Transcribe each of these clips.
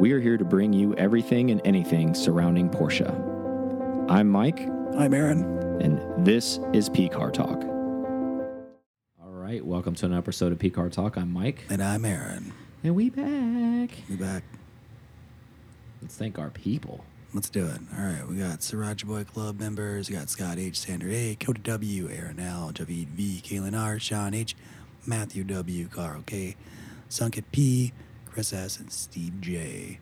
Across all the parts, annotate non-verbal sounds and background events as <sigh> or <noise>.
We are here to bring you everything and anything surrounding Porsche. I'm Mike, I'm Aaron. and this is P Car Talk. All right, welcome to an episode of P Car Talk. I'm Mike, And I'm Aaron. and we back. We back. Let's thank our people. Let's do it. All right, we got Sriracha Boy Club members. We got Scott H, Standard A, Cody W, Aaron L, Javid V, Kaylin R, Sean H, Matthew W, Carl K, Sunket P, Chris S, and Steve J.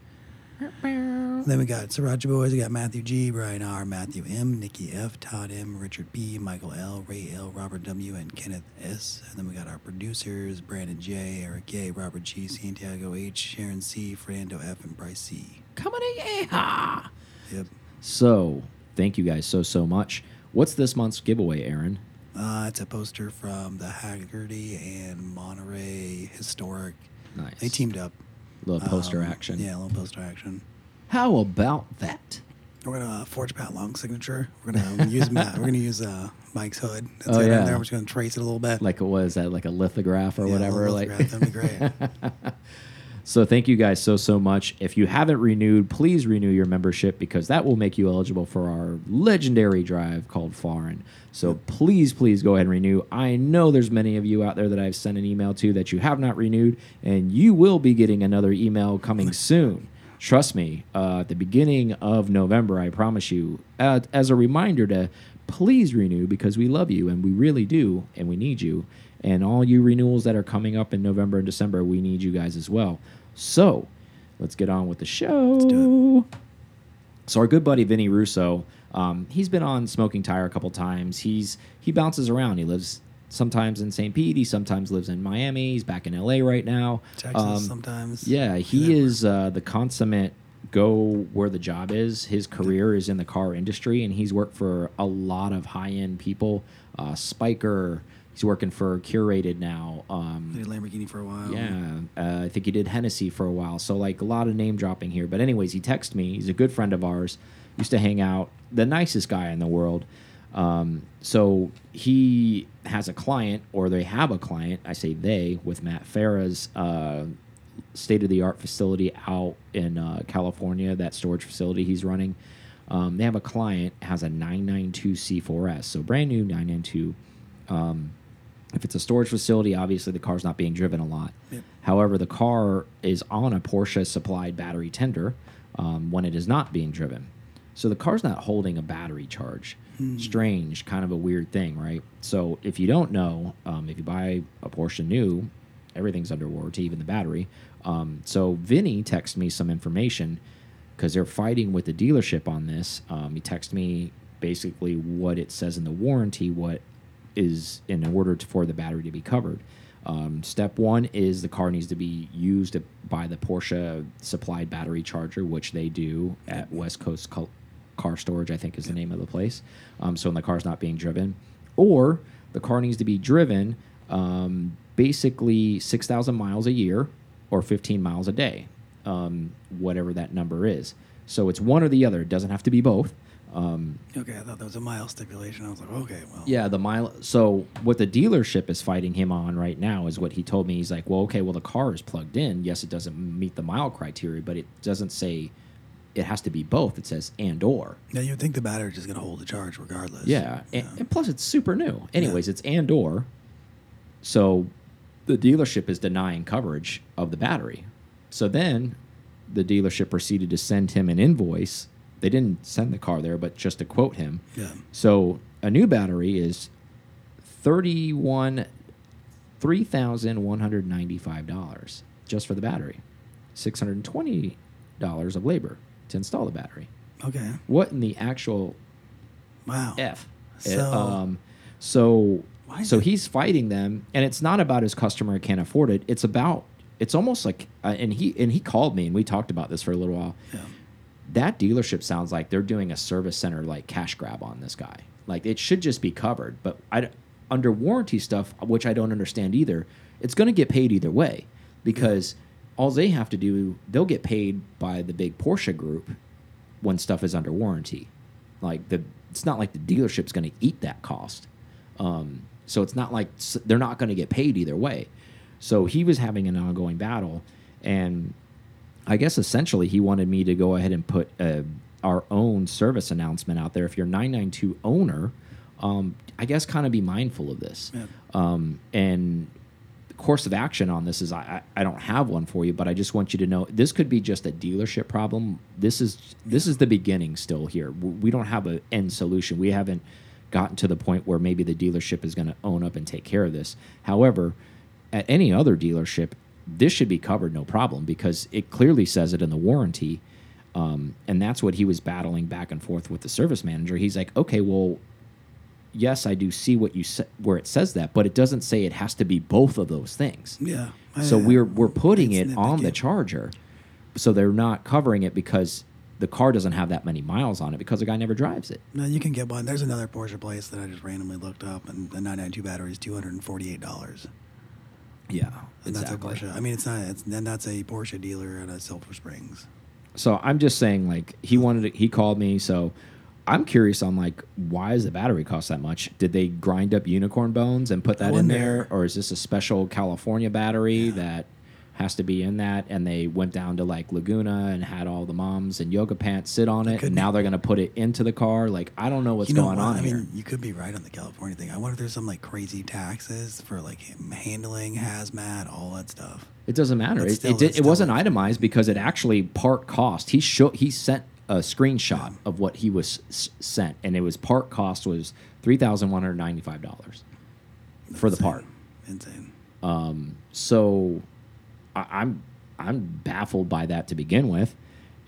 Then we got Sriracha Boys. We got Matthew G, Brian R, Matthew M, Nikki F, Todd M, Richard B, Michael L, Ray L, Robert W, and Kenneth S. And then we got our producers Brandon J, Eric A, Robert G, Santiago H, Sharon C, Fernando F, and Bryce C. Coming in, yeehaw! Yep. So, thank you guys so, so much. What's this month's giveaway, Aaron? Uh, it's a poster from the Hagerty and Monterey Historic. Nice. They teamed up. A Little poster Um, action. Yeah, a little poster action. How about that? We're gonna uh, forge Pat Long's signature. We're gonna use Matt. We're gonna use uh, Mike's hood. That's Oh, it. yeah. Then we're just gonna trace it a little bit. Like, what is that? Like a lithograph or Yeah, whatever? Like, lithograph, that'd be great. <laughs> So thank you guys so so much. If you haven't renewed, please renew your membership because that will make you eligible for our legendary drive called Foreign. So please please go ahead and renew. I know there's many of you out there that I've sent an email to that you have not renewed and you will be getting another email coming <laughs> soon. Trust me, uh, at the beginning of November, I promise you, uh, as a reminder to please renew because we love you and we really do and we need you. And all you renewals that are coming up in November and December, we need you guys as well. So let's get on with the show. do So our good buddy Vinny Russo, um, he's been on Smoking Tire a couple times. He's he bounces around. He lives sometimes in St. Pete. He sometimes lives in Miami. He's back in LA right now. Texas Um, sometimes. yeah, he is uh, the consummate go where the job is. His career is in the car industry, and he's worked for a lot of high end people. Uh, Spyker, he's working for Curated now. Um, Did Lamborghini for a while. yeah, uh, I think he did Hennessy for a while. So like a lot of name dropping here. But anyways, he texted me. He's a good friend of ours. Used to hang out. The nicest guy in the world. Um, so he has a client, or they have a client. I say they with Matt Farah's uh, state of the art facility out in uh, California. That storage facility he's running. Um, they have a client has a 992 C4S, so brand new 992. Um, if it's a storage facility, obviously the car's not being driven a lot. Yep. However, the car is on a Porsche supplied battery tender um, when it is not being driven. So the car's not holding a battery charge. Strange, kind of a weird thing, right? So if you don't know, um, if you buy a Porsche new, everything's under warranty, even the battery. Um, so Vinny texted me some information because they're fighting with the dealership on this. Um, he texted me basically what it says in the warranty, what is in order to, for the battery to be covered. Um, step one is the car needs to be used by the Porsche supplied battery charger, which they do at West Coast Car Storage, I think is the name of the place. Um, so when the car's not being driven, or the car needs to be driven um, basically 6,000 miles a year or 15 miles a day, um, whatever that number is. So it's one or the other. It doesn't have to be both. Um, Okay, I thought that was a mile stipulation. I was like, okay, well. yeah, the mile. So what the dealership is fighting him on right now is what he told me. He's like, well, okay, well the car is plugged in. Yes, it doesn't meet the mile criteria, but it doesn't say it has to be both. It says and or. Yeah, you'd think the battery's just gonna hold the charge regardless. Yeah, and, and plus it's super new. Anyways, it's and or. So the dealership is denying coverage of the battery. So then the dealership proceeded to send him an invoice. They didn't send the car there, but just to quote him. Yeah. So a new battery is thirty-one, three thousand one hundred ninety-five dollars just for the battery, six hundred twenty dollars of labor to install the battery. Okay. What in the actual Wow. f? So- um, so so it- he's fighting them, and it's not about his customer can't afford it. It's about it's almost like, uh, and he and he called me, and we talked about this for a little while Yeah. That dealership sounds like they're doing a service center like cash grab on this guy. Like it should just be covered, but I under warranty stuff, which I don't understand either. It's going to get paid either way because all they have to do, they'll get paid by the big Porsche group when stuff is under warranty. Like the, it's not like the dealership's going to eat that cost. Um, so it's not like they're not going to get paid either way. So he was having an ongoing battle, and I guess essentially he wanted me to go ahead and put uh, our own service announcement out there. If you're 992 owner, um, I guess kind of be mindful of this. Yeah. Um, and the course of action on this is I, I I don't have one for you, but I just want you to know this could be just a dealership problem. This is this is the beginning still here. We don't have an end solution. We haven't gotten to the point where maybe the dealership is going to own up and take care of this. However, at any other dealership, this should be covered no problem because it clearly says it in the warranty. Um, and that's what he was battling back and forth with the service manager. He's like, okay, well, yes, I do see what you where it says that, but it doesn't say it has to be both of those things. Yeah. So I- we're we're putting it on the charger, so they're not covering it because the car doesn't have that many miles on it because the guy never drives it. No, you can get one. There's another Porsche place that I just randomly looked up, and the 992 battery is $248. Yeah, And that's a Porsche. I mean, it's not. It's that's a Porsche dealer at a Silver Springs. So I'm just saying, like he wanted, to, he called me. So I'm curious on like why does the battery cost that much? Did they grind up unicorn bones and put that in there, or is this a special California battery that has to be in that? And they went down to like Laguna and had all the moms and yoga pants sit on it, and now they're gonna put it into the car. Like I don't know what's you know going what? on I here. mean, you could be right on the California thing. I wonder if there's some like crazy taxes for like handling, hazmat, all that stuff. It doesn't matter. It, still, it, did, it wasn't itemized because it actually part cost. He showed he sent a screenshot of what he was s- sent, and it was part cost was three thousand one hundred ninety five dollars for the Insane. part. Insane. Um, so I'm I'm baffled by that to begin with.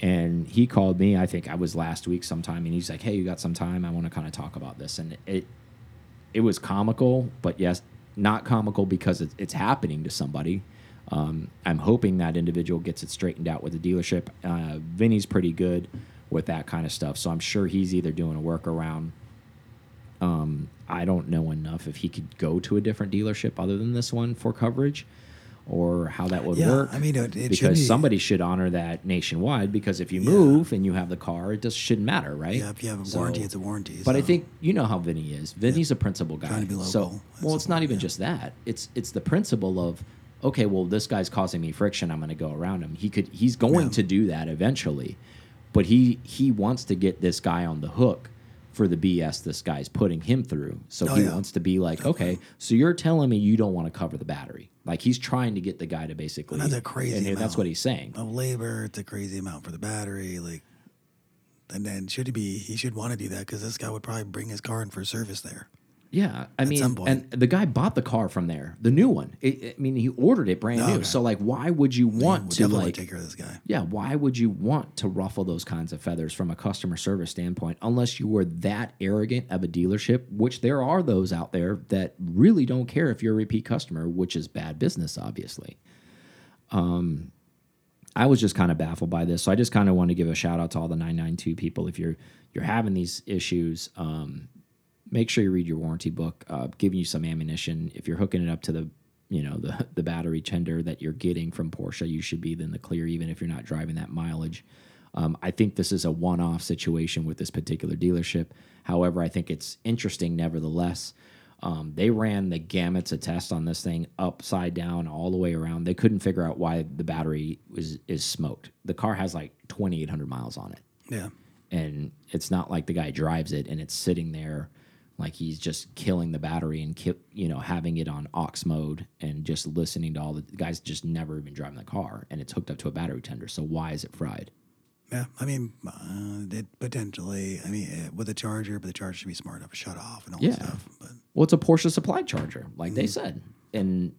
And he called me. I think I was last week sometime, and he's like, "Hey, you got some time? I want to kind of talk about this." And it it was comical, but yes, not comical because it's, it's happening to somebody. Um, I'm hoping that individual gets it straightened out with the dealership. Uh, Vinny's pretty good with that kind of stuff, so I'm sure he's either doing a workaround. Um, I don't know enough if he could go to a different dealership other than this one for coverage, or how that would Yeah, work. I mean, it- it should because be- somebody should honor that nationwide. Because if you Yeah. move and you have the car, it just shouldn't matter, right? Yeah, if you have a So- warranty, it's a warranty. but I think you know how Vinny is. Vinny's a principal guy. Trying to be So, local, I well, it's not even yeah. just that. It's it's the principle of, okay, well, this guy's causing me friction. I'm going to go around him. He could. He's going Yeah. to do that eventually, but he he wants to get this guy on the hook for the BS this guy's putting him through. So Oh, he yeah. wants to be like, okay, so you're telling me you don't want to cover the battery. Like he's trying to get the guy to basically. And that's a crazy And that's what he's saying. of labor. It's a crazy amount for the battery. Like, and then should he be? He should want to do that because this guy would probably bring his car in for service there. Yeah, I mean, and the guy bought the car from there, the new one. It, I mean, he ordered it brand new. So, like, why would you want would to definitely wanna like? take care of this guy. Yeah, why would you want to ruffle those kinds of feathers from a customer service standpoint, unless you were that arrogant of a dealership? Which there are those out there that really don't care if you're a repeat customer, which is bad business, obviously. Um, I was just kind of baffled by this, so I just kind of want to give a shout out to all the 992 people. If you're you're having these issues, um, make sure you read your warranty book, uh, giving you some ammunition. If you're hooking it up to the you know the <laughs> the battery tender that you're getting from Porsche, you should be in the clear, even if you're not driving that mileage. Um, I think this is a one-off situation with this particular dealership. However, I think it's interesting nevertheless. Um, they ran the gamuts of tests on this thing upside down all the way around. They couldn't figure out why the battery was is smoked. The car has like 2,800 miles on it Yeah. and it's not like the guy drives it and it's sitting there like he's just killing the battery and ki you know having it on aux mode and just listening to all the, the guys just never even driving the car and it's hooked up to a battery tender so why is it fried Yeah, I mean, uh, it potentially. I mean, uh, with a charger, but the charger should be smart enough to shut off and all Yeah. that stuff. But well it's a porsche supply charger like Mm-hmm. they said and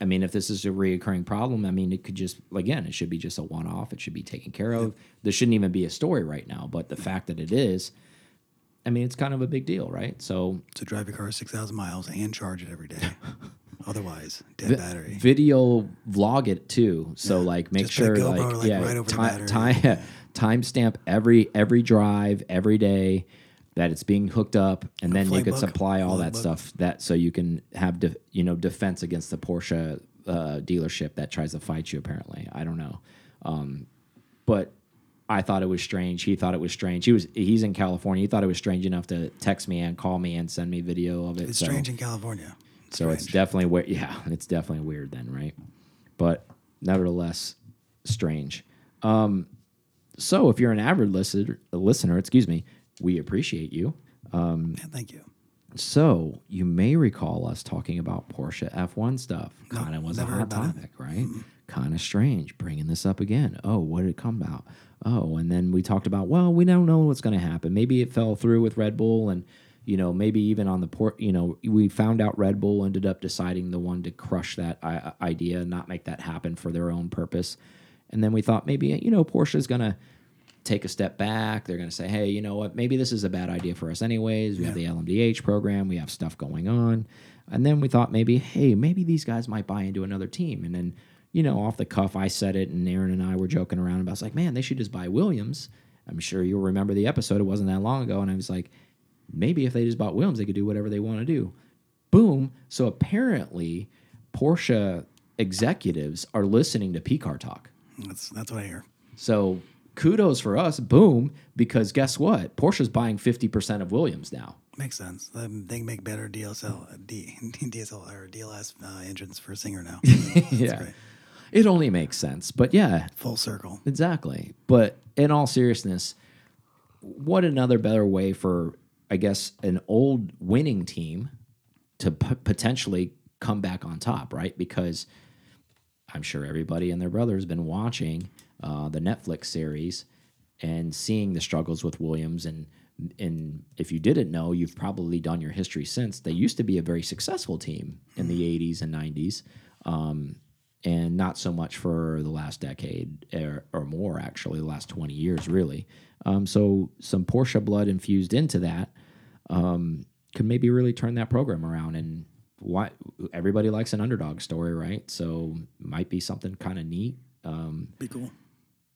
i mean if this is a reoccurring problem i mean it could just again it should be just a one-off it should be taken care of there shouldn't even be a story right now but the fact that it is i mean it's kind of a big deal right so to drive your car six thousand miles and charge it every day. <laughs> Otherwise, dead Vi- battery. Video vlog it too. So like make Just sure like, like, yeah, right over time time <laughs> timestamp every every drive every day that it's being hooked up, and then you could book, supply all that book. stuff that so you can have de, you know defense against the Porsche uh, dealership that tries to fight you. Apparently, I don't know, um, but. I thought it was strange. He thought it was strange. He was he's in California. He thought it was strange enough to text me and call me and send me video of it. It's so. strange in California. So it's definitely weird. Yeah, <laughs> it's definitely weird then, right? But nevertheless, strange. Um, so if you're an avid listener, listener, excuse me, we appreciate you. Um, Yeah, thank you. so you may recall us talking about Porsche F1 stuff. Kind of was a hot heard about it. topic, right? Kind of strange bringing this up again. Oh, what did it come about? Oh, and then we talked about, well, we don't know what's going to happen. Maybe it fell through with Red Bull, and you know, maybe even on the port, you know, we found out Red Bull ended up deciding the one to crush that i- uh, idea and not make that happen for their own purpose. And then we thought maybe you know Porsche is going to take a step back. They're going to say, hey, you know what? Maybe this is a bad idea for us, anyways. We have the LMDH program, we have stuff going on. And then we thought maybe, hey, maybe these guys might buy into another team. And then, you know, off the cuff, I said it, and Aaron and I were joking around about, it's like, man, they should just buy Williams. I'm sure you'll remember the episode. It wasn't that long ago. And I was like, maybe if they just bought Williams, they could do whatever they want to do. Boom. So apparently, Porsche executives are listening to P Car talk. That's that's what I hear. So kudos for us, boom, because guess what? Porsche's buying 50% of Williams now. Makes sense. Um, They can make better DSL, D, DSL <laughs> or DLS uh, engines for a Singer now. <laughs> That's yeah. great. It only makes sense. But yeah, Full circle. exactly. But in all seriousness, what another better way for, I guess, an old winning team to p- potentially come back on top, right? Because I'm sure everybody and their brother has been watching uh, the Netflix series and seeing the struggles with Williams. And and if you didn't know, you've probably done your history since. They used to be a very successful team in the 80s and 90s, um, and not so much for the last decade or, or more, actually, the last 20 years, really. Um, so some Porsche blood infused into that um, could maybe really turn that program around. And why everybody likes an underdog story, right? So might be something kind of neat. Um, Be cool.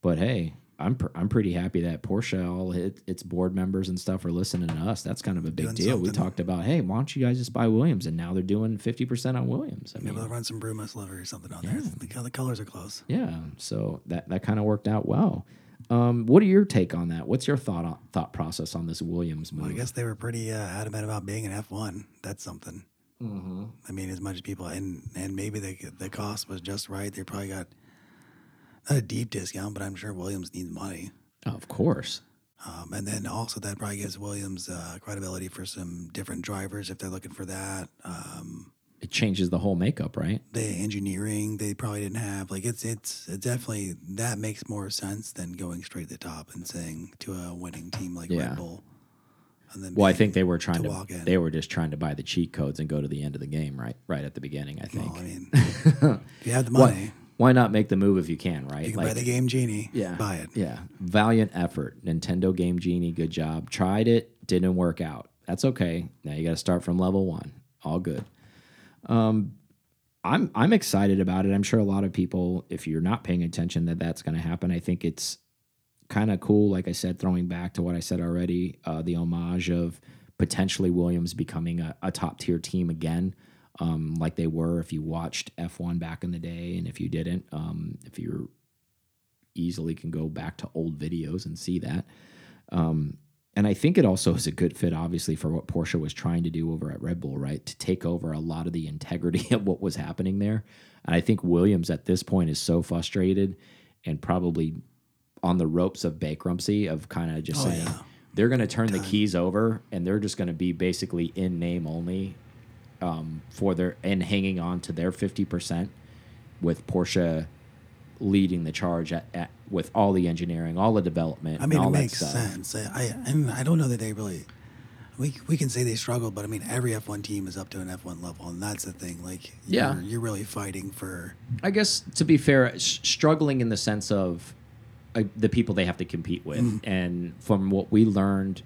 but hey, I'm pr I'm pretty happy that Porsche, all it, its board members and stuff, are listening to us. That's kind of a big Doing deal. We talked about, hey, why don't you guys just buy Williams? And now they're doing fifty percent on Williams. I Maybe mean, they'll run some Brumos livery or something on there. The, the colors are close. yeah. So that that kind of worked out well. Um, what are your take on that? What's your thought on, thought process on this Williams move? Well, I guess they were pretty uh, adamant about being an F1. That's something. Mm-hmm. I mean, as much as people, and and maybe the the cost was just right. They probably got not a deep discount, but I'm sure Williams needs money. Oh, of course. Um, and then also that probably gives Williams uh, credibility for some different drivers if they're looking for that. Um, It changes the whole makeup, right? the engineering they probably didn't have. Like it's it's it definitely that makes more sense than going straight to the top and saying to a winning team like Yeah. Red Bull. And then Well, I think they were trying to to. walk in. They were just trying to buy the cheat codes and go to the end of the game, right? Right at the beginning, I think. well, I mean, <laughs> if you have the money, Why, why not make the move if you can, right? you can buy the game genie. yeah, buy it. Yeah, valiant effort. Nintendo Game Genie, good job. Tried it, didn't work out. That's okay. Now you got to start from level one. All good. Um, I'm I'm excited about it. I'm sure a lot of people, if you're not paying attention, that that's going to happen. I think it's kind of cool. Like I said, throwing back to what I said already, uh, the homage of potentially Williams becoming a, a top tier team again, um, like they were if you watched F1 back in the day, and if you didn't, um, if you're easily can go back to old videos and see that. Um, and I think it also is a good fit, obviously, for what Porsche was trying to do over at Red Bull, right? To take over a lot of the integrity <laughs> of what was happening there. And I think Williams at this point is so frustrated and probably on the ropes of bankruptcy of kind of just Oh, saying yeah. they're going to turn the keys over and they're just going to be basically in name only um, for their and hanging on to their 50% with Porsche leading the charge at, at with all the engineering, all the development, I mean, it that makes sense. I, I and I don't know that they really. We, we can say they struggled, but I mean, every F1 team is up to an F1 level, and that's the thing. Like, Yeah. you're, you're really fighting for. I guess to be fair, struggling in the sense of uh, the people they have to compete with, Mm-hmm. and from what we learned,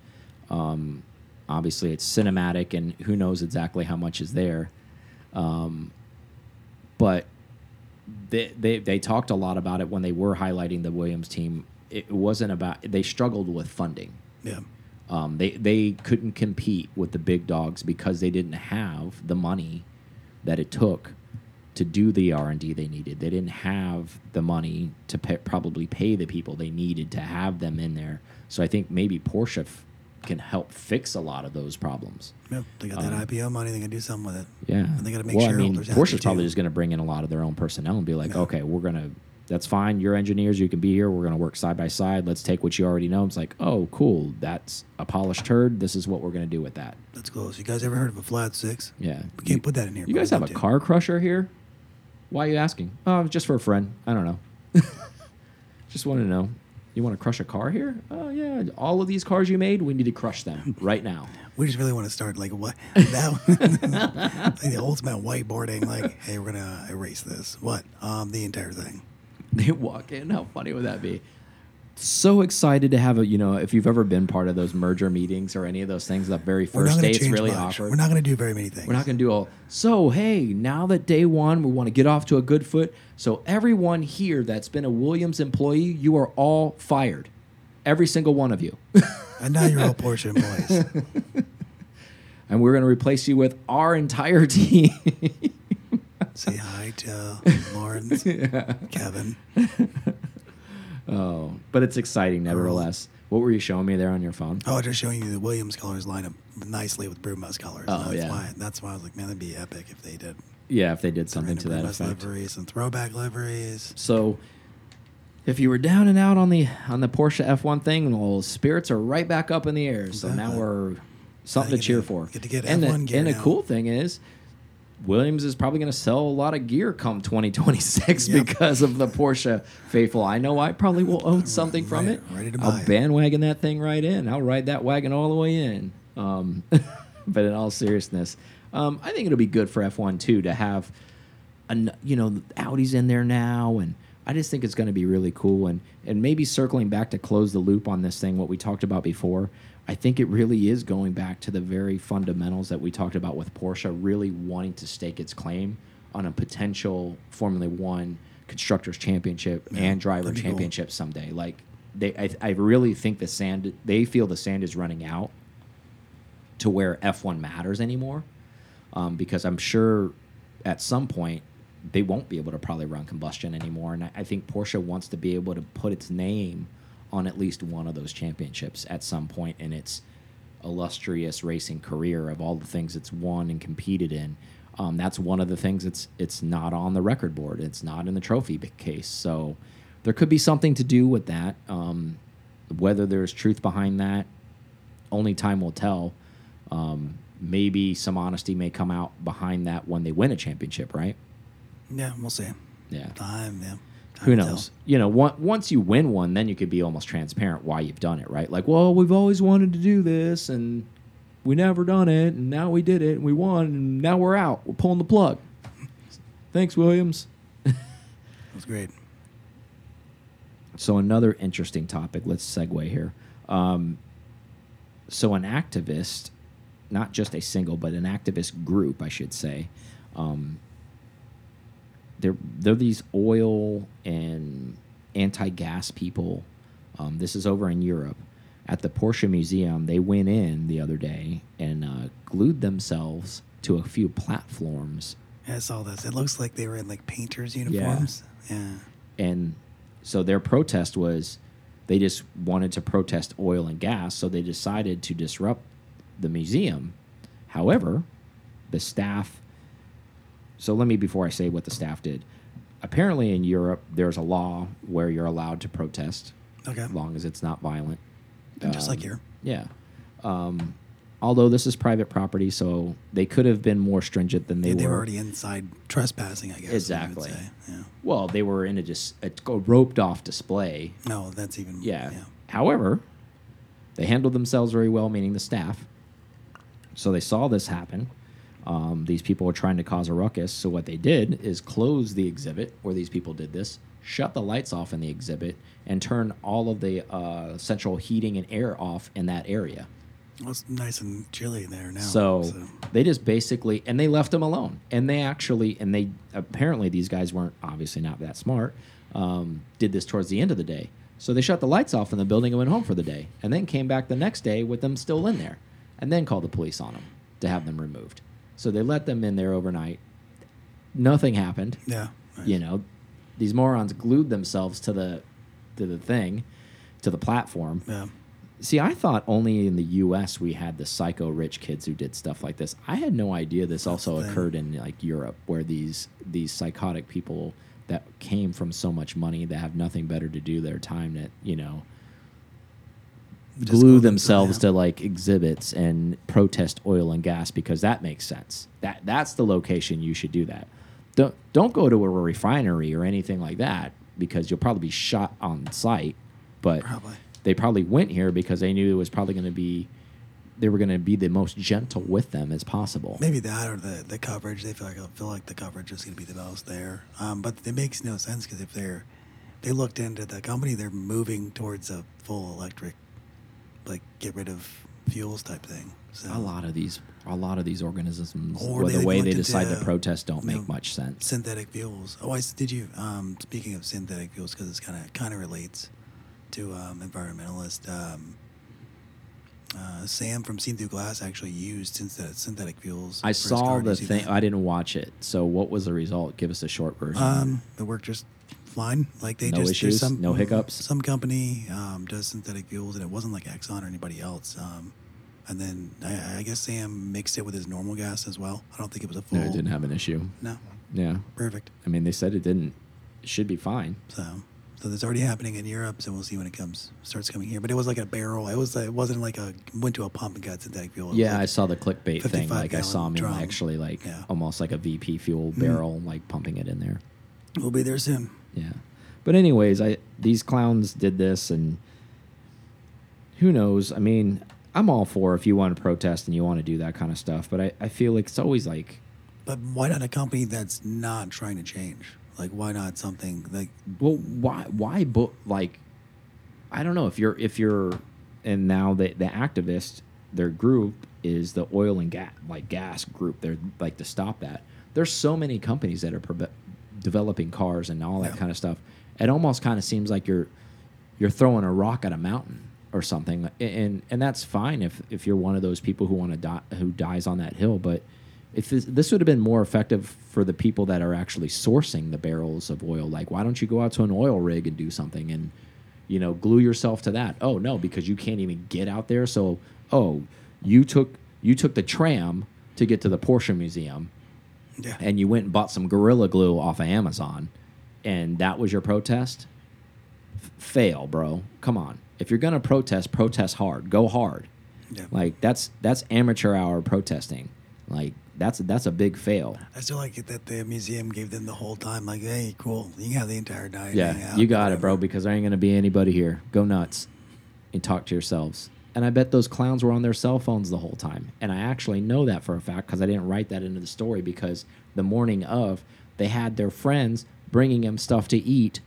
um, obviously it's cinematic, and who knows exactly how much is there, um, but they, they they talked a lot about it when they were highlighting the Williams team. It wasn't about they struggled with funding. Yeah, Um, they they couldn't compete with the big dogs because they didn't have the money that it took to do the R and D they needed. They didn't have the money to pay, probably pay the people they needed to have them in there. So I think maybe Porsche can help fix a lot of those problems. yep. They got that um, IPO money. They can do something with it. Yeah, And they gotta make well, I mean, Porsche's probably too. just going to bring in a lot of their own personnel and be like, Yeah. okay, we're going to that's fine. You're engineers. You can be here. We're going to work side by side. Let's take what you already know. It's like, oh, cool. That's a polished turd. This is what we're going to do with that. That's close. You guys ever heard of a flat six? Yeah. We can't put that in here. You guys have a to. car crusher here? Why are you asking? Oh, just for a friend. I don't know. <laughs> just want to know. You want to crush a car here? Oh, yeah. All of these cars you made, we need to crush them right now. <laughs> We just really want to start like what <laughs> that <laughs> like the ultimate whiteboarding. Like, hey, we're gonna erase this. What? Um, the entire thing. they walk in. How funny would that be? So excited to have a, you know, if you've ever been part of those merger meetings or any of those things, that very first day, it's really much. awkward. We're not gonna do very many things. We're not going to do all. So, hey, now that day one, we want to get off to a good foot. So, everyone here that's been a Williams employee, you are all fired. Every single one of you. <laughs> And now you're all Porsche employees. <laughs> and we're going to replace you with our entire <laughs> team. Say hi to Laurens, Kevin. Oh, but it's exciting nevertheless. Oh. What were you showing me there on your phone? Oh, just showing you the Williams colors line up nicely with Brumos colors. Oh, that's yeah. Why, that's why I was like, man, that'd be epic if they did. Yeah, if they did something to that Brumos effect. liveries and throwback liveries. So, if you were down and out on the on the Porsche F1 thing, well, spirits are right back up in the air. So now we're something to cheer to- for. get to get and F1 the, gear and the now. cool thing is, Williams is probably going to sell a lot of gear come 2026 Yep. because of the Porsche faithful. I know I probably will own something from Right- it. ready to buy I'll bandwagon that thing right in. I'll ride that wagon all the way in. Um, <laughs> but in all seriousness, um, I think it'll be good for F1 too to have, an, you know, Audi's in there now, and I just think it's going to be really cool. And and maybe circling back to close the loop on this thing, what we talked about before. I think it really is going back to the very fundamentals that we talked about with Porsche, really wanting to stake its claim on a potential Formula One constructors championship Yeah, and driver that'd cool. championship someday. Like they, I, I really think the sand, they feel the sand is running out to where F1 matters anymore. Um, because I'm sure at some point they won't be able to probably run combustion anymore. And I, I think Porsche wants to be able to put its name on at least one of those championships at some point in its illustrious racing career of all the things it's won and competed in. Um, that's one of the things it's it's not on the record board. It's not in the trophy case. So there could be something to do with that. Um, whether there's truth behind that, only time will tell. Um, maybe some honesty may come out behind that when they win a championship, right? Yeah, we'll see. Yeah. Time, yeah. Who knows? You know, on- once you win one, then you could be almost transparent why you've done it, right? Like, well, we've always wanted to do this, and we never done it, and now we did it, and we won, and now we're out. We're pulling the plug. Thanks, Williams. was great. So another interesting topic. Let's segue here. Um, so an activist, not just a single, but an activist group, I should say. Um, they're they're these oil and anti-gas people. Um, this is over in Europe. At the Porsche Museum, they went in the other day and uh, glued themselves to a few platforms Yeah, I saw this. It looks like they were in like painters' uniforms. Yeah. and so their protest was they just wanted to protest oil and gas so they decided to disrupt the museum however the staff so let me before i say what the staff did apparently in europe there's a law where you're allowed to protest Okay. as long as it's not violent Just like Um, here. yeah um, although this is private property so they could have been more stringent than they Yeah, were they were already inside trespassing, I guess. Exactly. Yeah. well they were in a just a roped off display No, that's even. Yeah. Yeah. However, they handled themselves very well, meaning the staff. So they saw this happen. Um, these people were trying to cause a ruckus. So what they did is close the exhibit where these people did this, shut the lights off in the exhibit, and turn all of the uh, central heating and air off in that area. Well, it's nice and chilly there now. So, they just basically and they left them alone. And they actually and they apparently these guys weren't obviously not that smart. Um, did this towards the end of the day. So they shut the lights off in the building and went home for the day, and then came back the next day with them still in there, and then called the police on them to have them removed. So they let them in there overnight. Nothing happened. yeah. nice. You know, these morons glued themselves to the to the thing, to the platform. Yeah. See, I thought only in the U.S. we had the psycho rich kids who did stuff like this. I had no idea this also occurred in like Europe, where these these psychotic people that came from so much money that have nothing better to do their time that you know glue themselves to like exhibits and protest oil and gas because that makes sense. That that's the location you should do that. Don't don't go to a refinery or anything like that because you'll probably be shot on site. But Probably. they probably went here because they knew it was probably going to be they were going to be the most gentle with them as possible. Maybe that or the, the coverage. They feel like feel like the coverage is going to be the most there. Um, but it makes no sense because if they're they looked into the company, they're moving towards a full electric, like get rid of fuels type thing. So A lot of these a lot of these organisms Or well, the way they decide to uh, protest don't make know, much sense. synthetic fuels. Oh, I did you? Um, speaking of synthetic fuels, because it's kind of kind of relates to um, environmentalist. Um, uh, Sam from Seen Through Glass actually used synthetic, synthetic fuels. I saw the thing. that? I didn't watch it. So what was the result? Give us a short version. Um, it worked just fine. Like they No just issues? some No hiccups? Some company um, does synthetic fuels, and it wasn't like Exxon or anybody else. Um, and then I, I guess Sam mixed it with his normal gas as well. I don't think it was a full. no, it didn't have an issue. No, Yeah. perfect. I mean, they said it didn't. It should be fine. So, so that's already happening in Europe. So we'll see when it comes starts coming here. But it was like a barrel. It was. It wasn't like a went to a pump and got synthetic fuel. Yeah, like- I saw the clickbait thing. 55 Like I saw him drum. actually like Yeah. almost like a VP fuel Mm. barrel, like pumping it in there. We'll be there soon. Yeah. But anyways, I these clowns did this and who knows? I mean, I'm all for if you want to protest and you want to do that kind of stuff, but I, I feel like it's always like But why not a company that's not trying to change? Like why not something like well why why book like I don't know if you're if you're and now the the activist their group is the oil and gas like gas group they're like to stop that there's so many companies that are developing cars and all that Yeah. kind of stuff it almost kind of seems like you're you're throwing a rock at a mountain or something and and that's fine if if you're one of those people who want to die who dies on that hill but if this, this would have been more effective for the people that are actually sourcing the barrels of oil like why don't you go out to an oil rig and do something and you know glue yourself to that oh no because you can't even get out there so oh you took you took the tram to get to the Porsche museum yeah. and you went and bought some gorilla glue off of Amazon and that was your protest F fail bro come on if you're gonna protest protest hard go hard Yeah. like that's that's amateur hour protesting like that's that's a big fail I still like it that the museum gave them the whole time. Like, hey, cool, you can have the entire night. Yeah, out, you got it, bro. Because there ain't gonna be anybody here. Go nuts and talk to yourselves. And I bet those clowns were on their cell phones the whole time. And I actually know that for a fact because I didn't write that into the story because the morning of they had their friends bringing them stuff to eat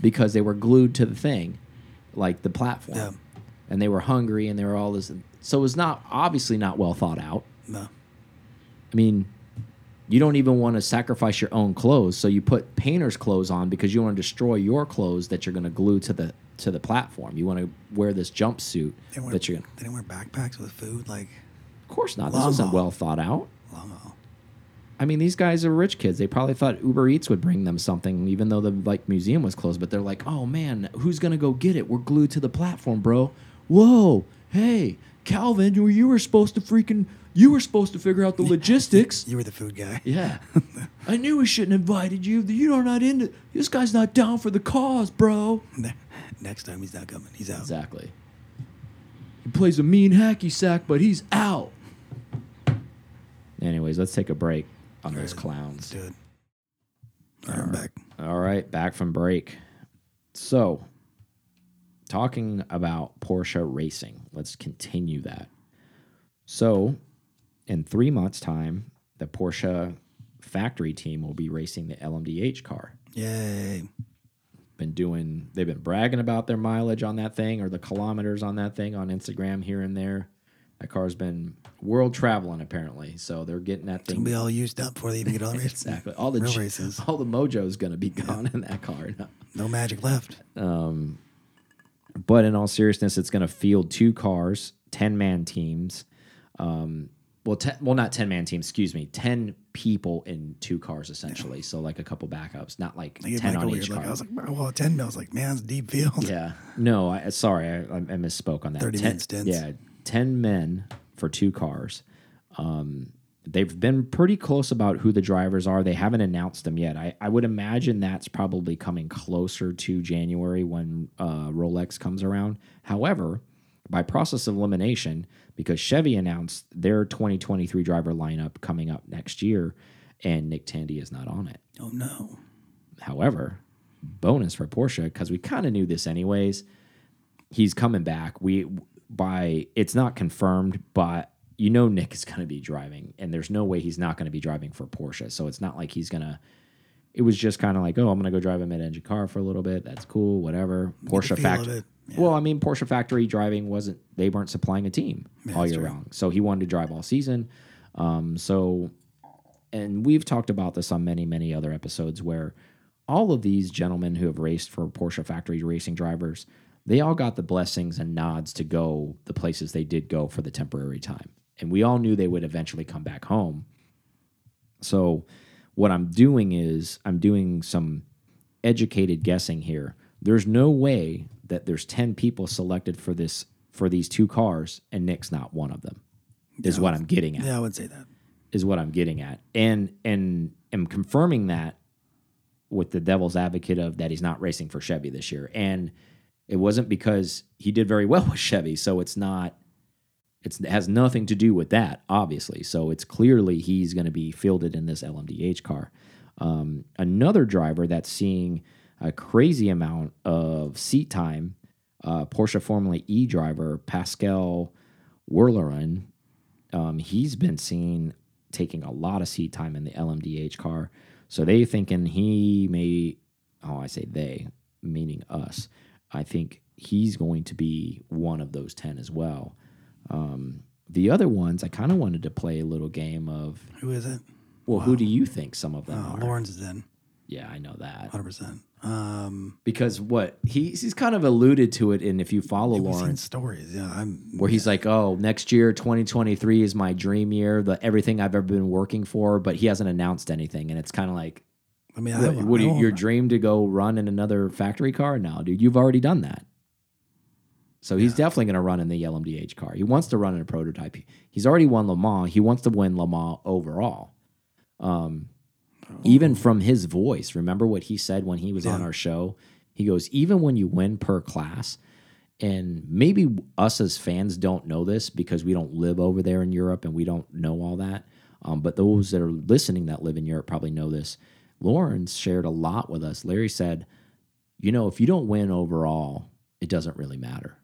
because they were glued to the thing, like the platform, Yeah. and they were hungry and they were all this. So it was not obviously not well thought out. No. I mean, you don't even want to sacrifice your own clothes, so you put painter's clothes on because you want to destroy your clothes that you're going to glue to the to the platform. You want to wear this jumpsuit They wear, that you're. Gonna, they didn't wear backpacks with food. Like, of course not. This wasn't well thought out. haul. I mean, these guys are rich kids. They probably thought Uber Eats would bring them something, even though the like museum was closed. But they're like, "Oh man, who's gonna go get it? We're glued to the platform, bro." Whoa, hey, Calvin, you you were supposed to freaking you were supposed to figure out the <laughs> logistics. You were the food guy. Yeah. <laughs> I knew we shouldn't have invited you. You're not into this guy's not down for the cause, bro. Next time he's not coming. He's out. Exactly. He plays a mean hacky sack, but he's out. Anyways, let's take a break on those Let's clowns. it. All right, I'm back. All right, back from break. So, talking about Porsche racing, let's continue that. So, in three months' time, the Porsche factory team will be racing the LMDH car. Yay. Been doing, they've been bragging about their mileage on that thing or the kilometers on that thing on Instagram here and there. That car's been world traveling apparently, so they're getting that thing gonna be all used up before they even get on <laughs> the race. exactly. All the real races. <laughs> all the mojo is going to be gone in that car. now. <laughs> No magic left. Um, but in all seriousness, it's going to field two cars, ten man teams. Um, well, ten, well, not ten man teams. Excuse me, ten people in two cars essentially. So like a couple backups, not like ten on each car. I was like, well, 10 mil. I was like, man, it's deep field. yeah, no, I, sorry, I, I misspoke on that. 30 ten, stints. Yeah, ten men for two cars. Um, they've been pretty close about who the drivers are. They haven't announced them yet. I, I would imagine that's probably coming closer to January when uh, Rolex comes around. However, by process of elimination, because Chevy announced their 2023 driver lineup coming up next year, and Nick Tandy is not on it. Oh no. However, bonus for Porsche because we kind of knew this anyways. He's coming back. We by it's not confirmed, but you know Nick is going to be driving, and there's no way he's not going to be driving for Porsche. So it's not like he's gonna. It was just kind of like, oh, I'm going to go drive a mid-engine car for a little bit. That's cool, whatever. Porsche factory. Yeah. Well, I mean, Porsche factory driving wasn't. They weren't supplying a team Yeah, all year round, so he wanted to drive all season. Um, so and we've talked about this on many, many other episodes where all of these gentlemen who have raced for Porsche factory racing drivers, they all got the blessings and nods to go the places they did go for the temporary time. And we all knew they would eventually come back home. So, what I'm doing is I'm doing some educated guessing here. There's no way that there's 10 people selected for this for these two cars and Nick's not one of them. Is what I'm getting at Yeah, I would say that. is what I'm getting at, and and am confirming that with the devil's advocate of that he's not racing for Chevy this year, and it wasn't because he did very well <laughs> with Chevy, so it's not. It's, it has nothing to do with that, obviously. So it's clearly he's going to be fielded in this LMDH car. Um, another driver that's seeing a crazy amount of seat time, uh, Porsche Formula E driver Pascal Wehrlein, um, he's been seen taking a lot of seat time in the LMDH car. So they thinking he may, oh, I say they, meaning us. I think he's going to be one of those 10 as well. Um, the other ones, I kind of wanted to play a little game of, Who is it? well, who do you think some of them Uh, are? Laurens is in. Yeah, I know that. 100%. Um, Because what he's, he's kind of alluded to it, and if you follow we've seen Laurens, stories. Yeah, I'm. where he's like, "Oh, next year, 2023 is my dream year, the everything I've ever been working for," but he hasn't announced anything, and it's kind of like, I mean, I what, have, what I you, your dream to go run in another factory car? No, dude, you've already done that. So he's definitely going to run in the LMDH car. He wants to run in a prototype. He's already won Le Mans. He wants to win Le Mans overall. Um, even from his voice, remember what he said when he was on our show? He goes, even when you win per class, and maybe us as fans don't know this because we don't live over there in Europe and we don't know all that. Um, but those that are listening that live in Europe probably know this. Laurens shared a lot with us. Larry said, you know, if you don't win overall, it doesn't really matter.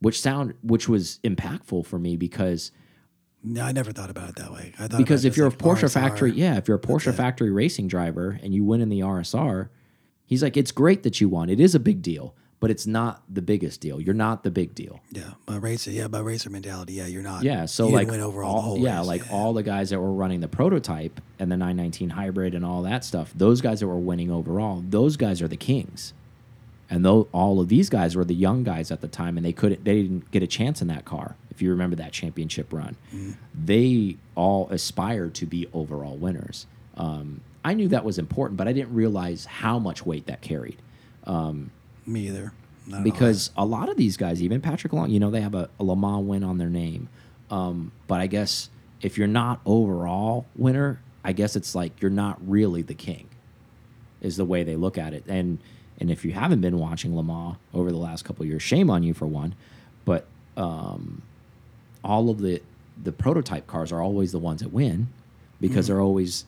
Which sound which was impactful for me because No, I never thought about it that way. I thought because if you're a like Porsche RSR. factory, yeah, if you're a Porsche factory racing driver and you win in the RSR, he's like, it's great that you won. It is a big deal, but it's not the biggest deal. You're not the big deal. Yeah, by racer, yeah, by racer mentality, yeah, you're not. Yeah, so like win overall. all, yeah, race, like all the guys that were running the prototype and the 919 hybrid and all that stuff, those guys that were winning overall, those guys are the kings. And though all of these guys were the young guys at the time, and they couldn't, they didn't get a chance in that car. If you remember that championship run, Mm-hmm. they all aspired to be overall winners. Um, I knew that was important, but I didn't realize how much weight that carried Me either. Not because a lot of these guys, even Patrick Long, you know, they have a, a Le Mans win on their name. Um, but I guess if you're not overall winner, I guess it's like you're not really the king, is the way they look at it. And and if you haven't been watching Le Mans over the last couple of years, shame on you for one. But um, all of the the prototype cars are always the ones that win because they're always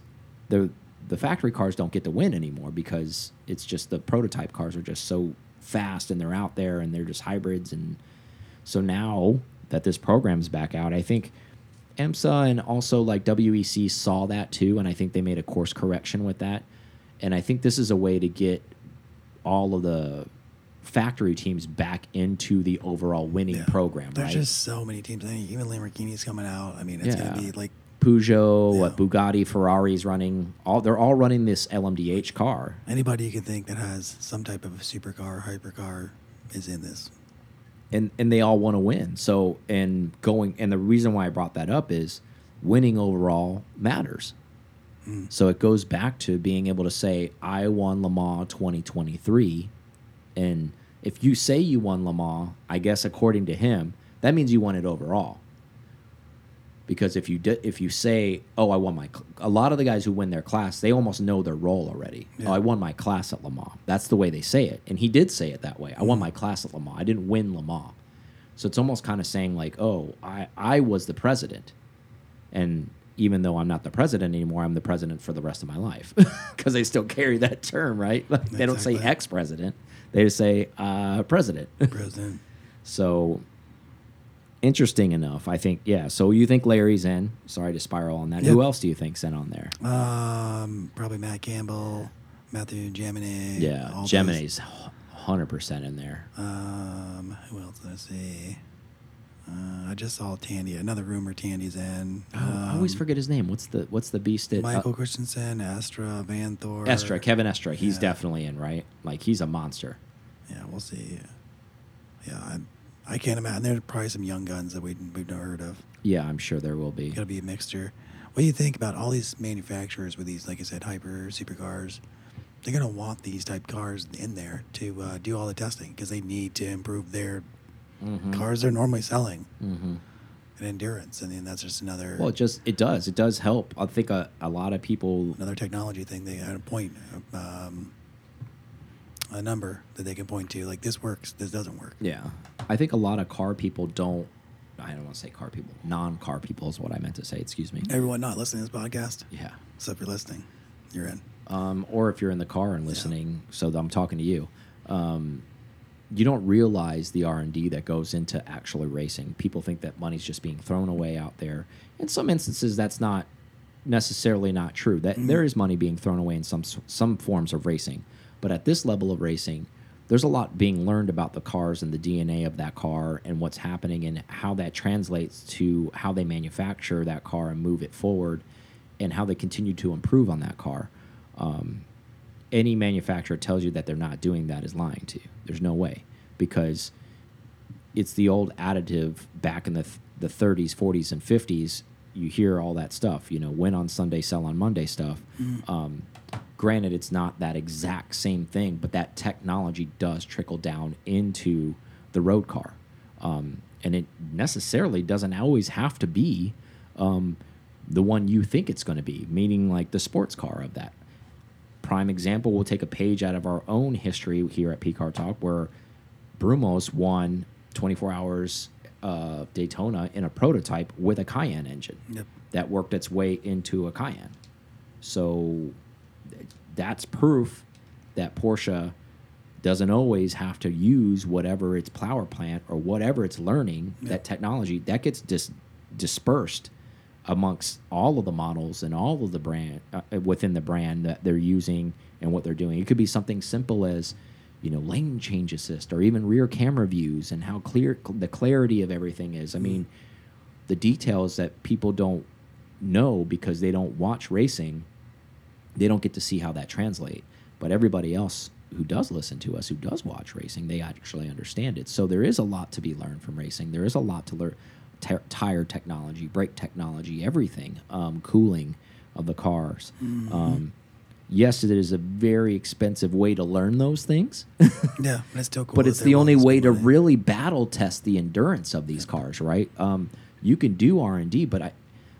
the the factory cars don't get to win anymore because it's just the prototype cars are just so fast and they're out there and they're just hybrids and so now that this program's back out, I think IMSA and also like WEC saw that too, and I think they made a course correction with that. And I think this is a way to get all of the factory teams back into the overall winning Yeah. program, There's right? just so many teams. I think even Lamborghini's coming out. I mean, it's Yeah. gonna be like Peugeot, Yeah. what Bugatti, Ferrari's running. All they're all running this LMDH car. anybody you can think that has some type of a supercar, hypercar, is in this. and and they all want to win. So and going and the reason why I brought that up is winning overall matters. Mm. So it goes back to being able to say I won Le Mans 2023 and if you say you won Le Mans, I guess according to him, that means you won it overall. because if you if you say, "Oh, I won my," cl-" a lot of the guys who win their class, they almost know their role already. Yeah. Oh, I won my class at Le Mans. That's the way they say it, and he did say it that way. I won mm. my class at Le Mans. I didn't win Le Mans, so it's almost kind of saying like, "Oh, I I was the president," and even though I'm not the president anymore, I'm the president for the rest of my life <laughs> because they still carry that term, right? Like, they don't say ex-president; they just say uh, president. <laughs> President. So interesting enough, I think. Yeah. So you think Larry's in? Sorry to spiral on that. Yeah. Who else do you think's in on there? Um, probably Matt Campbell, Mathieu Jaminet. Yeah. Jaminet's hundred percent in there. Um, who else did I see? Uh, I just saw Tandy. Another rumor Tandy's in. Oh, I always Um, forget his name. What's the What's the beast? At, Michael uh, Christensen, Astra, Van Thor. Estre, Kevin Estre. He's Yeah. definitely in, right? Like he's a monster. Yeah, we'll see. Yeah, I, I can't imagine. There's probably some young guns that we, we've never heard of. Yeah, I'm sure there will be. Got to be a mixture. What do you think about all these manufacturers with these, like I said, hyper supercars? They're gonna want these type cars in there to uh, do all the testing because they need to improve their Mhm. cars they're normally selling Mhm. and endurance. And then that's just another Well, it just it does it does help. I think a, a lot of people. another technology thing. They had a point, um, a number that they can point to. Like this works, this doesn't work. Yeah, I think a lot of car people don't. I don't want to say car people. Non-car people is what I meant to say. Excuse me. Everyone not listening to this podcast, Yeah. so if you're listening, you're in. um, or if you're in the car and listening, so I'm talking to you, um, you don't realize the R and D that goes into actually racing. People think that money's just being thrown away out there. In some instances, that's not necessarily not true. That there is money being thrown away in some some forms of racing, but at this level of racing, there's a lot being learned about the cars and the DNA of that car and what's happening and how that translates to how they manufacture that car and move it forward, and how they continue to improve on that car. Um, any manufacturer tells you that they're not doing that is lying to you. There's no way because it's the old additive back in the th the 30s, 40s, and 50s. You hear all that stuff, you know, win on Sunday, sell on Monday stuff. Um, granted, it's not that exact same thing, but that technology does trickle down into the road car. Um, and it necessarily doesn't always have to be um, the one you think it's going to be, meaning like the sports car of that prime example, we'll take a page out of our own history here at P Car Talk, where Brumos won 24 hours uh, Daytona in a prototype with a Cayenne engine Yep. that worked its way into a Cayenne. So that's proof that Porsche doesn't always have to use whatever its power plant or whatever it's learning that technology that gets dis dispersed amongst all of the models and all of the brand uh, within the brand that they're using and what they're doing. It could be something simple as you know lane change assist or even rear camera views and how clear the clarity of everything is. I mean, the details that people don't know because they don't watch racing, they don't get to see how that translate. But everybody else who does listen to us, who does watch racing, they actually understand it. So there is a lot to be learned from racing. There is a lot to learn. Tire technology, brake technology, everything, um, cooling of the cars. Um, yes, it is a very expensive way to learn those things. <laughs> Yeah, but it's still cool. but it's the only way to really battle test the endurance of these cars right um, you can do r&d but i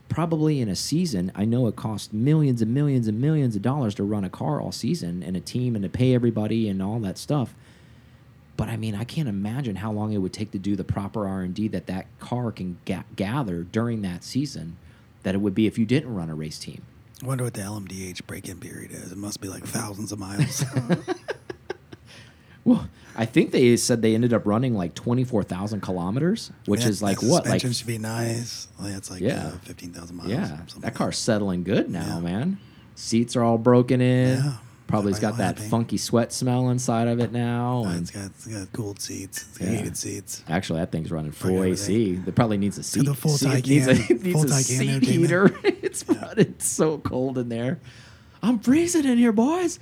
probably in a season i know it costs millions and millions and millions of dollars to run a car all season and a team and to pay everybody and all that stuff but i mean i can't imagine how long it would take to do the proper r&d that that car can ga gather during that season that it would be if you didn't run a race team I wonder what the LMDH break-in period is. It must be like thousands of miles. <laughs> well i think they said they ended up running like 24000 kilometers which is like what like should be nice. Like, it's like Yeah. uh, fifteen thousand miles. Yeah, something that like car's settling good now, Yeah. man. Seats are all broken in. Yeah. Probably's got that happy. funky sweat smell inside of it now. And it's got it's got cooled seats. It's got Yeah. heated seats. actually, that thing's running full AC. It probably needs a seat. the full seat- it needs a, it needs full a seat heater. <laughs> it's running so cold in there. I'm freezing in here, boys.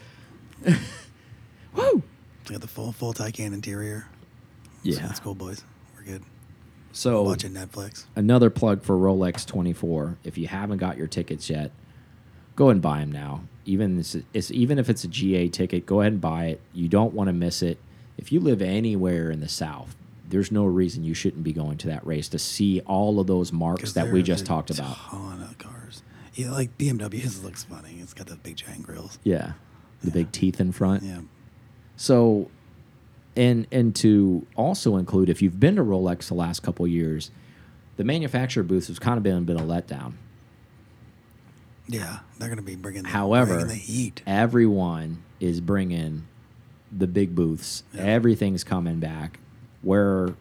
<laughs> Woo! It's got the full full Taycan interior. Yeah. so that's cool, boys. We're good. So Watching Netflix. another plug for Rolex 24. If you haven't got your tickets yet, go and buy them now. Even it's, it's even if it's a GA ticket, go ahead and buy it. You don't want to miss it. If you live anywhere in the South, there's no reason you shouldn't be going to that race to see all of those marks that we just talked about. Ton of cars. Yeah, like BMW's <laughs> looks funny. It's got the big giant grills. Yeah, the big teeth in front. Yeah. So, and and to also include, if you've been to Rolex the last couple years, the manufacturer booths has kind of been been a letdown. Yeah, they're gonna be bringing. The, However, bringing the heat. everyone is bringing the big booths. Everything's coming back. Where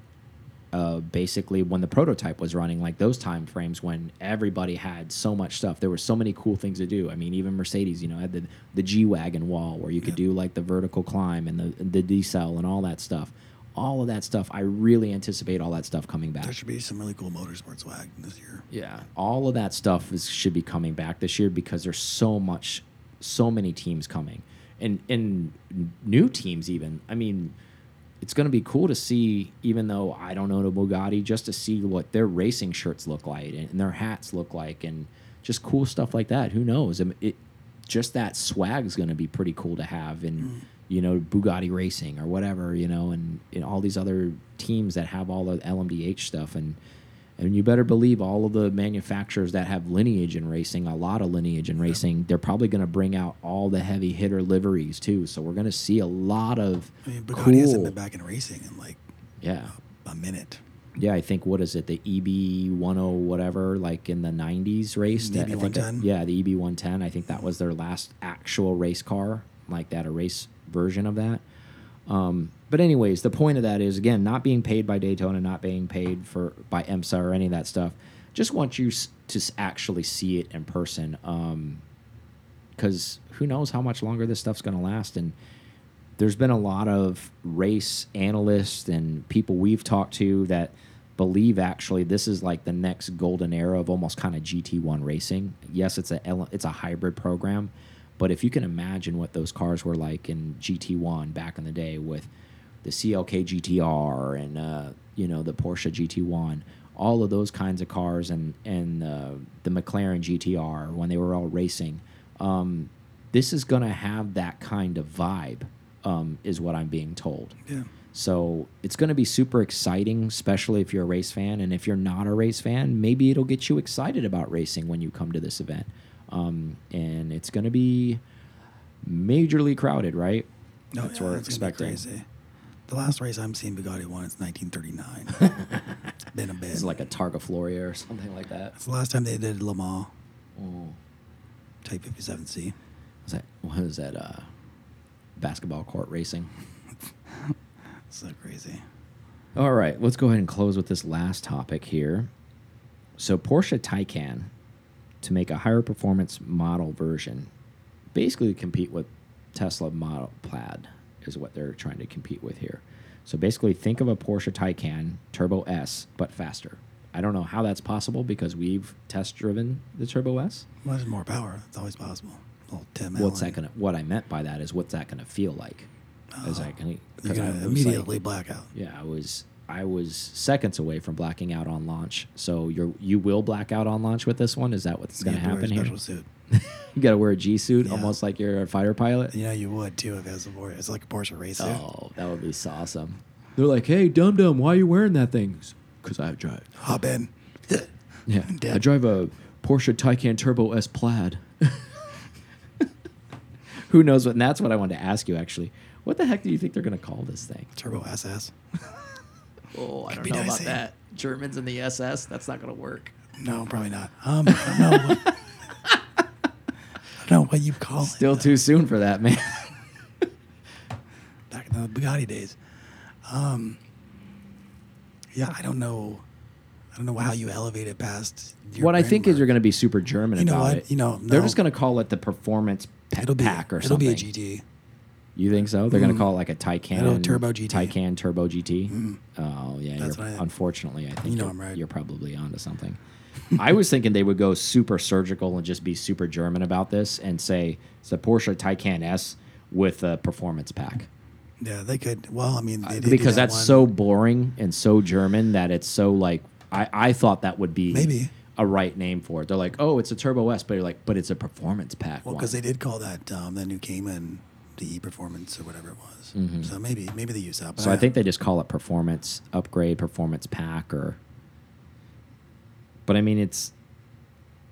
uh, basically when the prototype was running, like those time frames when everybody had so much stuff, there were so many cool things to do. I mean, even Mercedes, you know, had the the G wagon wall where you could do like the vertical climb and the the decel and all that stuff. All of that stuff, I really anticipate all that stuff coming back. There should be some really cool motorsports swag this year. Yeah, all of that stuff is, should be coming back this year because there's so much, so many teams coming, and and new teams even. I mean, it's going to be cool to see, even though I don't know a Bugatti, just to see what their racing shirts look like and, and their hats look like, and just cool stuff like that. Who knows? I mean, it just that swag is going to be pretty cool to have, and mm. You know, Bugatti Racing or whatever, you know, and, and all these other teams that have all the LMDH stuff and. And you better believe all of the manufacturers that have lineage in racing, a lot of lineage in racing, they're probably going to bring out all the heavy hitter liveries too. So we're going to see a lot of I mean, Bugatti hasn't been back in racing in like Yeah, a minute. yeah. I think what is it, the EB 10 whatever, like in the '90s race. that- I think that- EB110? yeah, the EB 110. I think that was their last actual race car, like that, a race version of that. Um, but anyways, the point of that is again not being paid by Daytona, not being paid for by IMSA or any of that stuff. Just want you to actually see it in person, because who knows how much longer this stuff's going to last. And there's been a lot of race analysts and people we've talked to that believe actually this is like the next golden era of almost kind of GT1 racing. Yes, it's a it's a hybrid program, but if you can imagine what those cars were like in GT1 back in the day with the CLK GTR and uh, you know the Porsche GT1, all of those kinds of cars and and uh, the McLaren GTR when they were all racing, um, this is going to have that kind of vibe, um, is what I'm being told. Yeah. So it's going to be super exciting, especially if you're a race fan. And if you're not a race fan, maybe it'll get you excited about racing when you come to this event. Um, and it's going to be majorly crowded, right? No, That's yeah, what we're it's gonna be expecting. Crazy. The last race I'm seeing Bugatti won is 1939. it's <laughs> been a bit. It's like a Targa Florio or something like that. It's the last time they did Le Mans Oh, Type 57C. was that what is that? Uh, basketball court racing. <laughs> So crazy. All right, let's go ahead and close with this last topic here. So Porsche Taycan to make a higher performance model version, basically compete with Tesla Model Plaid is what they're trying to compete with here. So basically, think of a Porsche Taycan Turbo S but faster. I don't know how that's possible because we've test driven the Turbo S. Well, there's more power. It's always possible. Little Tim What's that gonna? What I meant by that is what's that gonna feel like? Is oh. that gonna? You're gonna like- immediately black out. yeah, I was I was seconds away from blacking out on launch. So you're you will black out on launch with this one. Is that what's You going to have wear a happen here? suit. <laughs> you got to wear a G suit, Yeah. almost like you're a fighter pilot. You know, you would too if it was a Porsche. It's like a Porsche race. Oh, that would be so awesome. They're like, "Hey, dum dum, why are you wearing that thing?" Because I drive. Hop in. <laughs> Yeah, Dead. I drive a Porsche Taycan Turbo S Plaid. <laughs> Who knows what? And that's what I wanted to ask you actually. What the heck do you think they're going to call this thing? Turbo SS. Oh, I Could don't know about eh? that. Germans in the SS. That's not going to work. No, probably not. Um, I don't know. What, I don't know what you call Still it. too soon for that, man. Back in the Bugatti days. Um, yeah, I don't know. I don't know how you elevate it past. what I think is you're going to be super German You know about what? it. You know, they're just going to call it the performance pa- It'll be pack or it'll something. be a GT. You think so? They're going Mm. to call it like a Taycan Turbo GT. Taycan Turbo GT. Mm. Oh yeah, That's what I- unfortunately, I think You know you're, I'm right. you're probably onto something. <laughs> I was thinking they would go super surgical and just be super German about this and say it's a Porsche Taycan S with a performance pack. Yeah, they could. Well, I mean, they did because that that's one. so boring and so German that it's so like I, I thought that would be Maybe. a right name for it. They're like, oh, it's a Turbo S, but you're like, but it's a performance pack. Well, because they did call that um, that new Cayman E performance or whatever it was. Mm-hmm. So maybe maybe they use that. So I think they just call it performance upgrade, performance pack, or. But I mean, it's.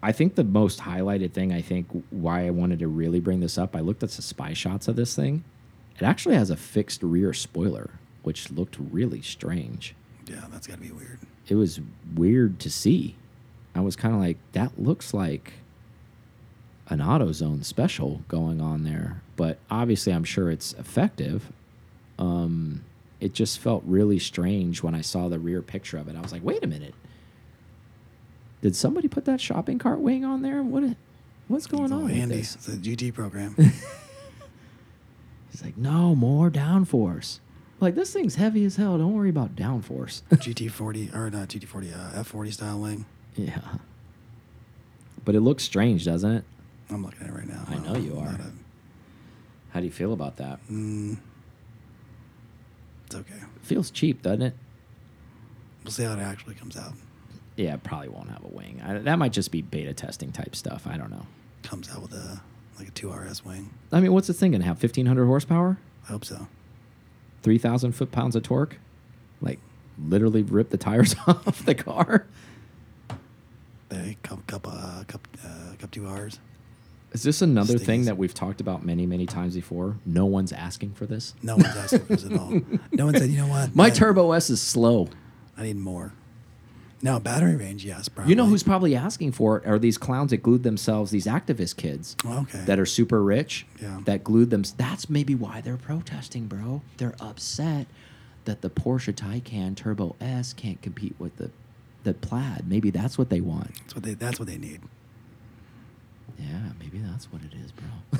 I think the most highlighted thing, I think, why I wanted to really bring this up, I looked at the spy shots of this thing. It actually has a fixed rear spoiler, which looked really strange. yeah, that's got to be weird. It was weird to see. I was kind of like, that looks like an AutoZone special going on there. But obviously, I'm sure it's effective. Um, it just felt really strange when I saw the rear picture of it. I was like, wait a minute. Did somebody put that shopping cart wing on there? What? What's going on this? It's a GT program. <laughs> He's like, no more downforce. Like this thing's heavy as hell. Don't worry about downforce. <laughs> GT40 or not GT40, uh, F40 style wing. yeah. But it looks strange, doesn't it? I'm looking at it right now. I know you are. How do you feel about that? mm, it's okay. feels cheap, doesn't it? We'll see how it actually comes out. Yeah, it probably won't have a wing. I, that might just be beta testing type stuff. I don't know. Comes out with a like a 2RS wing. I mean, what's this thing gonna have? Fifteen hundred horsepower, I hope so. three thousand foot pounds of torque, like literally rip the tires <laughs> off the car. They cup cup uh, cup uh, cup two R's. Is this another thing that we've talked about many, many times before? No one's asking for this. No one's asking for this at all. No one said, you know what? <laughs> My I- Turbo S is slow. I need more. Now battery range, yes, probably. You know who's probably asking for it are these clowns that glued themselves, these activist kids Oh, okay. that are super rich Yeah. that glued them. That's maybe why they're protesting, bro. They're upset that the Porsche Taycan Turbo S can't compete with the the Plaid. Maybe that's what they want. That's what they. That's what they need. Yeah, maybe that's what it is, bro. <laughs>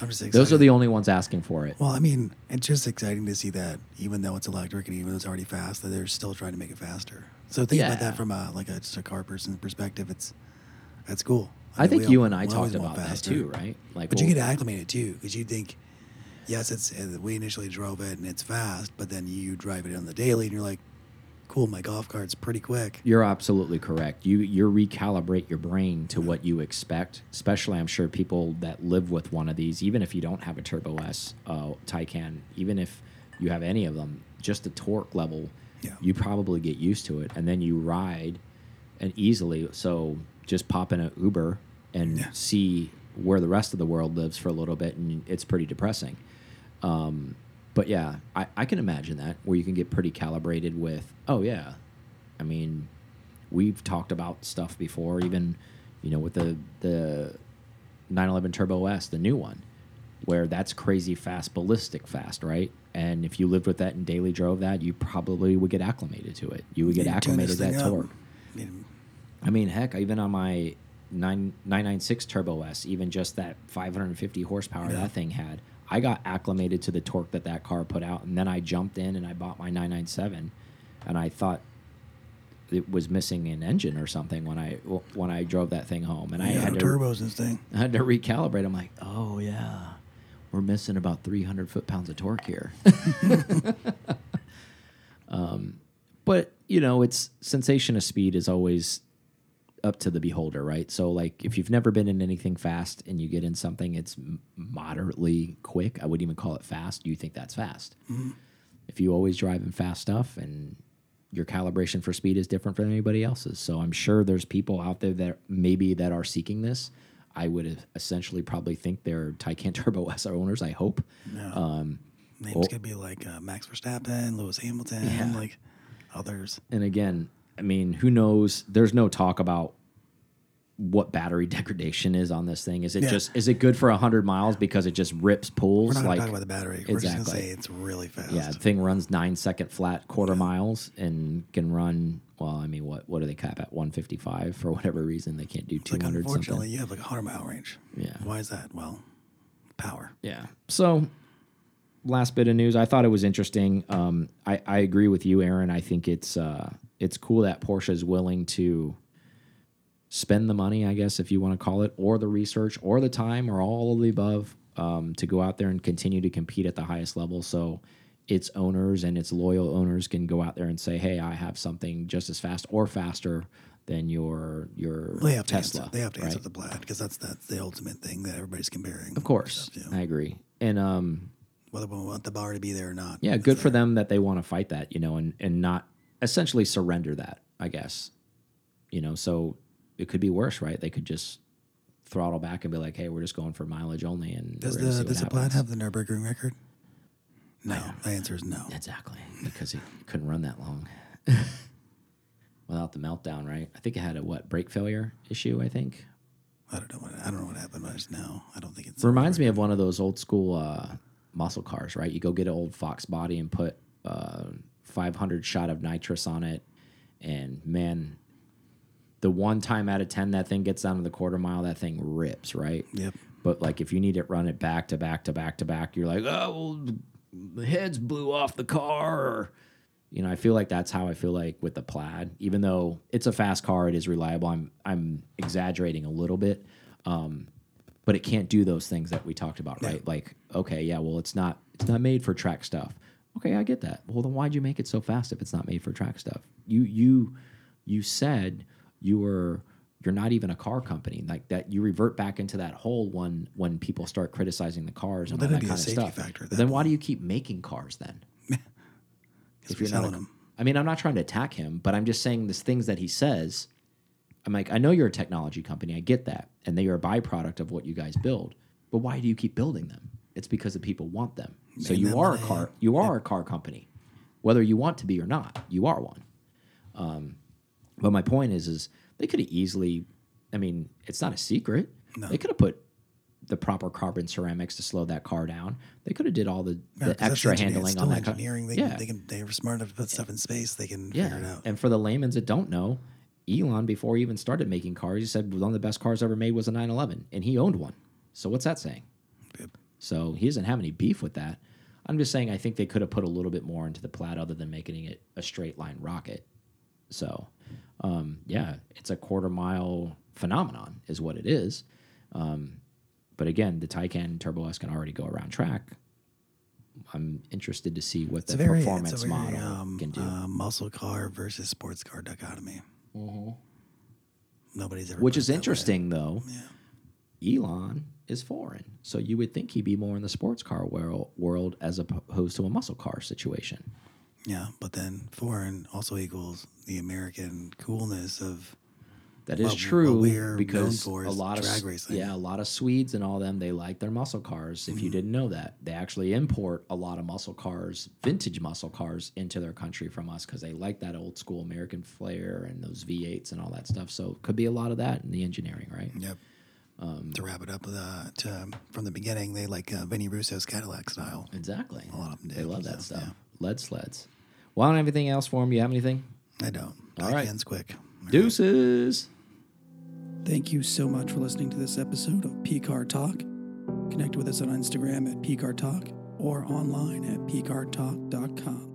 I'm just excited. Those are the only ones asking for it. Well, I mean, it's just exciting to see that even though it's electric and even though it's already fast, that they're still trying to make it faster. So think about Yeah. that from a like a just a car person's perspective. It's that's cool. I mean, think we you all- and I we always talked want about that faster. too, right? Like, But you well, get acclimated too, because you think, yes, it's uh, we initially drove it and it's fast, but then you drive it on the daily and you're like, cool, my golf cart's pretty quick. You're absolutely correct. You you recalibrate your brain to what you expect. Especially, I'm sure people that live with one of these, even if you don't have a Turbo S uh, Taycan, even if you have any of them, just the torque level, Yeah. you probably get used to it, and then you ride, and easily. So just pop in an Uber and Yeah. see where the rest of the world lives for a little bit, and it's pretty depressing. Um, but yeah, I, I can imagine that where you can get pretty calibrated with, oh yeah, I mean, we've talked about stuff before, even you know with the the 911 Turbo S, the new one, where that's crazy fast, ballistic fast, right? And if you lived with that and daily drove that, you probably would get acclimated to it. You would get You acclimated to that torque. I mean, I mean, heck, even on my 9, 996 Turbo S, even just that 550 horsepower Yeah. that thing had, I got acclimated to the torque that that car put out. And then I jumped in and I bought my 997. And I thought it was missing an engine or something when I when I drove that thing home. And I had no to turbos this thing. I had to recalibrate. I'm like, oh yeah, we're missing about 300 foot pounds of torque here. <laughs> um, but you know, it's sensation of speed is always up to the beholder, right? So like, if you've never been in anything fast and you get in something, it's moderately quick. I wouldn't even call it fast. You think that's fast. If you always drive in fast stuff and your calibration for speed is different from anybody else's. So I'm sure there's people out there that maybe that are seeking this. I would essentially probably think they're Taycan <laughs> Turbo S owners. I hope. No. Um, Names well- could be like uh, Max Verstappen, Lewis Hamilton, Yeah. like others. and again, I mean, who knows? There's no talk about what battery <laughs> degradation is on this thing. Is it Yeah. just is it good for hundred miles because it just rips We're not like to talk about the battery. We're just Exactly. say it's really fast. yeah, the thing runs nine second flat quarter miles and can run. Well, I mean, what what do they cap at? One fifty five for whatever reason they can't do two hundred? like unfortunately, something. you have like a hundred mile range. Yeah. Why is that? Well, power. Yeah. So, last bit of news. I thought it was interesting. Um, I, I agree with you, Aaron. I think it's uh, it's cool that Porsche is willing to spend the money, I guess, if you want to call it, or the research, or the time, or all of the above, um, to go out there and continue to compete at the highest level. So, its owners and its loyal owners can go out there and say, "Hey, I have something just as fast or faster than your your Well, they have to Tesla." answer. They have to right? answer the plaid because that's that's the ultimate thing that everybody's comparing. Of course, stuff to. I agree. And um, whether we want the bar to be there or not. yeah, good for them that they want to fight that, you know, and and not essentially surrender that. I guess, you know, so it could be worse, right? They could just throttle back and be like, "Hey, we're just going for mileage only." And Does we're gonna see the does the happens. have the Nurburgring record? No. The answer is no. Exactly, because it couldn't run that long <laughs> without the meltdown, right? I think it had a what brake failure issue. I think I don't know what I don't know what happened. But know I don't think it's. reminds me of one of those old school uh, muscle cars, right? You go get an old Fox body and put uh, 500 shot of nitrous on it, and man, the one time out of ten that thing gets down to the quarter mile, that thing rips, right? Yep. But like if you need it run it back to back to back to back, you're like, oh, well, the heads blew off the car. Or, you know, I feel like that's how I feel like with the Plaid. Even though it's a fast car, it is reliable. I'm I'm exaggerating a little bit, um, but it can't do those things that we talked about, right? Like, okay, yeah, well, it's not it's not made for track stuff. Okay, I get that. Well, then why'd you make it so fast if it's not made for track stuff? You you you said you were you're not even a car company like that you revert back into that hole when when people start criticizing the cars and Well, all then that kind of stuff factor at But that then why do you keep making cars then <laughs> If you're selling a- them. i mean i'm not trying to attack him but i'm just saying this things that he says i'm like i know you're a technology company i get that and they are a byproduct of what you guys build but why do you keep building them it's because the people want them so you are a car you are a car company whether you want to be or not you are one um, but my point is, is they could have easily. I mean, it's not a secret. No. They could have put the proper carbon ceramics to slow that car down. They could have did all the, Yeah, the extra handling on that car. engineering. They, yeah, can, they can. They're smart enough to put stuff in space. They can yeah. figure it out. And for the layman's that don't know, Elon before he even started making cars, he said one of the best cars ever made was a 911, and he owned one. So what's that saying? So he doesn't have any beef with that. I'm just saying I think they could have put a little bit more into the Plaid other than making it a straight line rocket. So, um, yeah, it's a quarter mile phenomenon, is what it is. Um, but again, the Taycan Turbo S can already go around track. I'm interested to see what It's the very, performance very, model um, can do. uh, muscle car versus sports car dichotomy. Nobody's ever. Which is that way. interesting, though. Yeah. Elon is foreign, so you would think he'd be more in the sports car world, world as opposed to a muscle car situation. Yeah, but then foreign also equals the American coolness of That is What- what true known because a lot of drag racing. yeah, a lot of Swedes and all them they like their muscle cars. If you Mm-hmm. didn't know that, they actually import a lot of muscle cars, vintage muscle cars, into their country from us because they like that old school American flair and those V8s and all that stuff. So it could be a lot of that in the engineering, right? Yep. Um, to wrap it up, uh, to, from the beginning, they like uh, Vinny Russo's Cadillac style. Exactly. A lot of them They love that so, stuff. yeah. Lead sleds. Well, I don't have anything else for them. You have anything? I don't. All I right. ends quick. All right. Deuces. Thank you so much for listening to this episode of P Car Talk. Connect with us on Instagram at P Car Talk or online at PCARTalk.com.